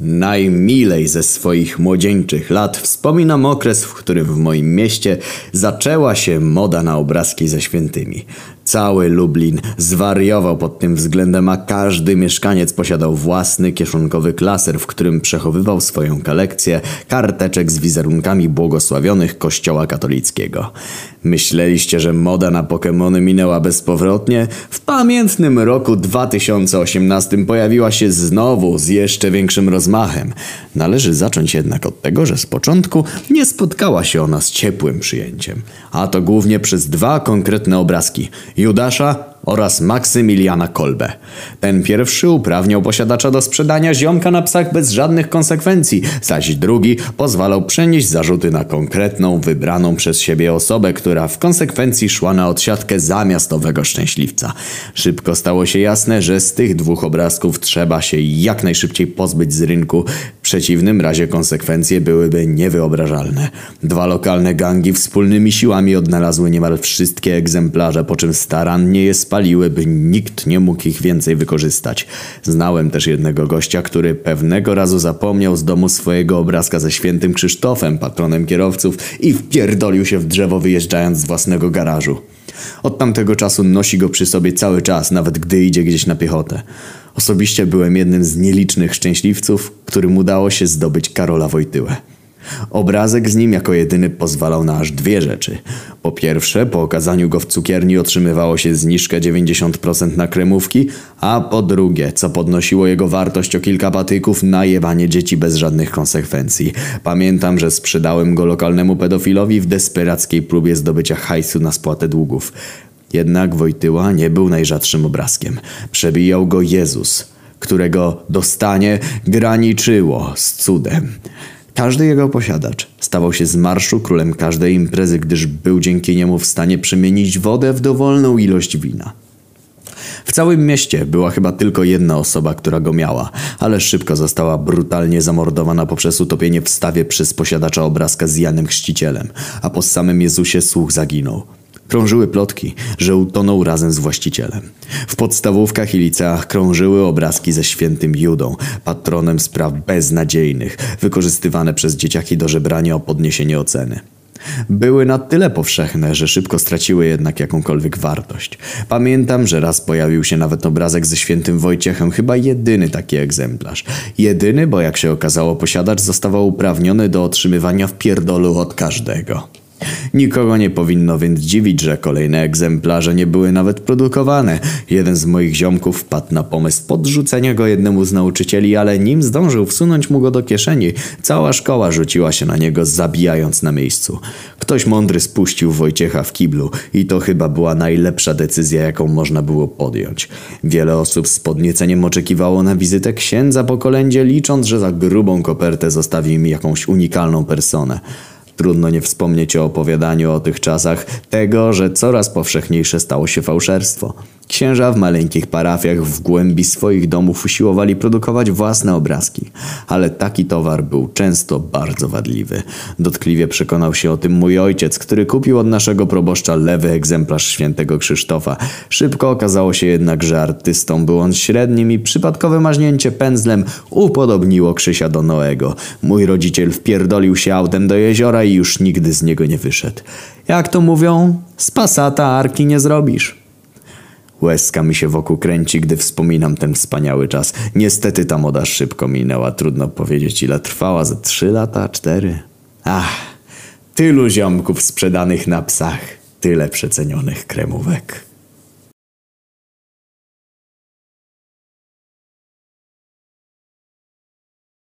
Najmilej ze swoich młodzieńczych lat wspominam okres, w którym w moim mieście zaczęła się moda na obrazki ze świętymi. Cały Lublin zwariował pod tym względem, a każdy mieszkaniec posiadał własny kieszonkowy klaser, w którym przechowywał swoją kolekcję karteczek z wizerunkami błogosławionych kościoła katolickiego. Myśleliście, że moda na Pokémony minęła bezpowrotnie? W pamiętnym roku 2018 pojawiła się znowu z jeszcze większym rozmachem. Należy zacząć jednak od tego, że z początku nie spotkała się ona z ciepłym przyjęciem. A to głównie przez dwa konkretne obrazki – Judasza oraz Maksymiliana Kolbe. Ten pierwszy uprawniał posiadacza do sprzedania ziomka na psach bez żadnych konsekwencji, zaś drugi pozwalał przenieść zarzuty na konkretną, wybraną przez siebie osobę, która w konsekwencji szła na odsiadkę zamiast owego szczęśliwca. Szybko stało się jasne, że z tych dwóch obrazków trzeba się jak najszybciej pozbyć z rynku, przeciwnym razie konsekwencje byłyby niewyobrażalne. Dwa lokalne gangi wspólnymi siłami odnalazły niemal wszystkie egzemplarze, po czym starannie je spaliły, by nikt nie mógł ich więcej wykorzystać. Znałem też jednego gościa, który pewnego razu zapomniał z domu swojego obrazka ze świętym Krzysztofem, patronem kierowców i wpierdolił się w drzewo wyjeżdżając z własnego garażu. Od tamtego czasu nosi go przy sobie cały czas, nawet gdy idzie gdzieś na piechotę. Osobiście byłem jednym z nielicznych szczęśliwców, którym udało się zdobyć Karola Wojtyłę. Obrazek z nim jako jedyny pozwalał na aż dwie rzeczy. Po pierwsze, po okazaniu go w cukierni otrzymywało się zniżkę 90% na kremówki, a po drugie, co podnosiło jego wartość o kilka patyków, najebanie dzieci bez żadnych konsekwencji. Pamiętam, że sprzedałem go lokalnemu pedofilowi w desperackiej próbie zdobycia hajsu na spłatę długów. Jednak Wojtyła nie był najrzadszym obrazkiem. Przebijał go Jezus, którego dostanie graniczyło z cudem. Każdy jego posiadacz stawał się z marszu królem każdej imprezy, gdyż był dzięki niemu w stanie przemienić wodę w dowolną ilość wina. W całym mieście była chyba tylko jedna osoba, która go miała, ale szybko została brutalnie zamordowana poprzez utopienie w stawie przez posiadacza obrazka z Janem Chrzcicielem, a po samym Jezusie słuch zaginął. Krążyły plotki, że utonął razem z właścicielem. W podstawówkach i liceach krążyły obrazki ze świętym Judą, patronem spraw beznadziejnych, wykorzystywane przez dzieciaki do żebrania o podniesienie oceny. Były na tyle powszechne, że szybko straciły jednak jakąkolwiek wartość. Pamiętam, że raz pojawił się nawet obrazek ze świętym Wojciechem, chyba jedyny taki egzemplarz. Jedyny, bo jak się okazało posiadacz zostawał uprawniony do otrzymywania wpierdolu od każdego. Nikogo nie powinno więc dziwić, że kolejne egzemplarze nie były nawet produkowane. Jeden z moich ziomków wpadł na pomysł podrzucenia go jednemu z nauczycieli, ale nim zdążył wsunąć mu go do kieszeni, cała szkoła rzuciła się na niego, zabijając na miejscu. Ktoś mądry spuścił Wojciecha w kiblu i to chyba była najlepsza decyzja, jaką można było podjąć. Wiele osób z podnieceniem oczekiwało na wizytę księdza po kolędzie, licząc, że za grubą kopertę zostawi im jakąś unikalną personę. Trudno nie wspomnieć o opowiadaniu o tych czasach tego, że coraz powszechniejsze stało się fałszerstwo. Księża w maleńkich parafiach w głębi swoich domów usiłowali produkować własne obrazki, ale taki towar był często bardzo wadliwy. Dotkliwie przekonał się o tym mój ojciec, który kupił od naszego proboszcza lewy egzemplarz świętego Krzysztofa. Szybko okazało się jednak, że artystą był on średnim i przypadkowe maźnięcie pędzlem upodobniło Krzysia do Noego. Mój rodziciel wpierdolił się autem do jeziora i już nigdy z niego nie wyszedł. Jak to mówią, z pasata arki nie zrobisz. Łezka mi się wokół kręci, gdy wspominam ten wspaniały czas. Niestety ta moda szybko minęła. Trudno powiedzieć ile trwała. Ze trzy lata, cztery? Ach, tylu ziomków sprzedanych na psach. Tyle przecenionych kremówek.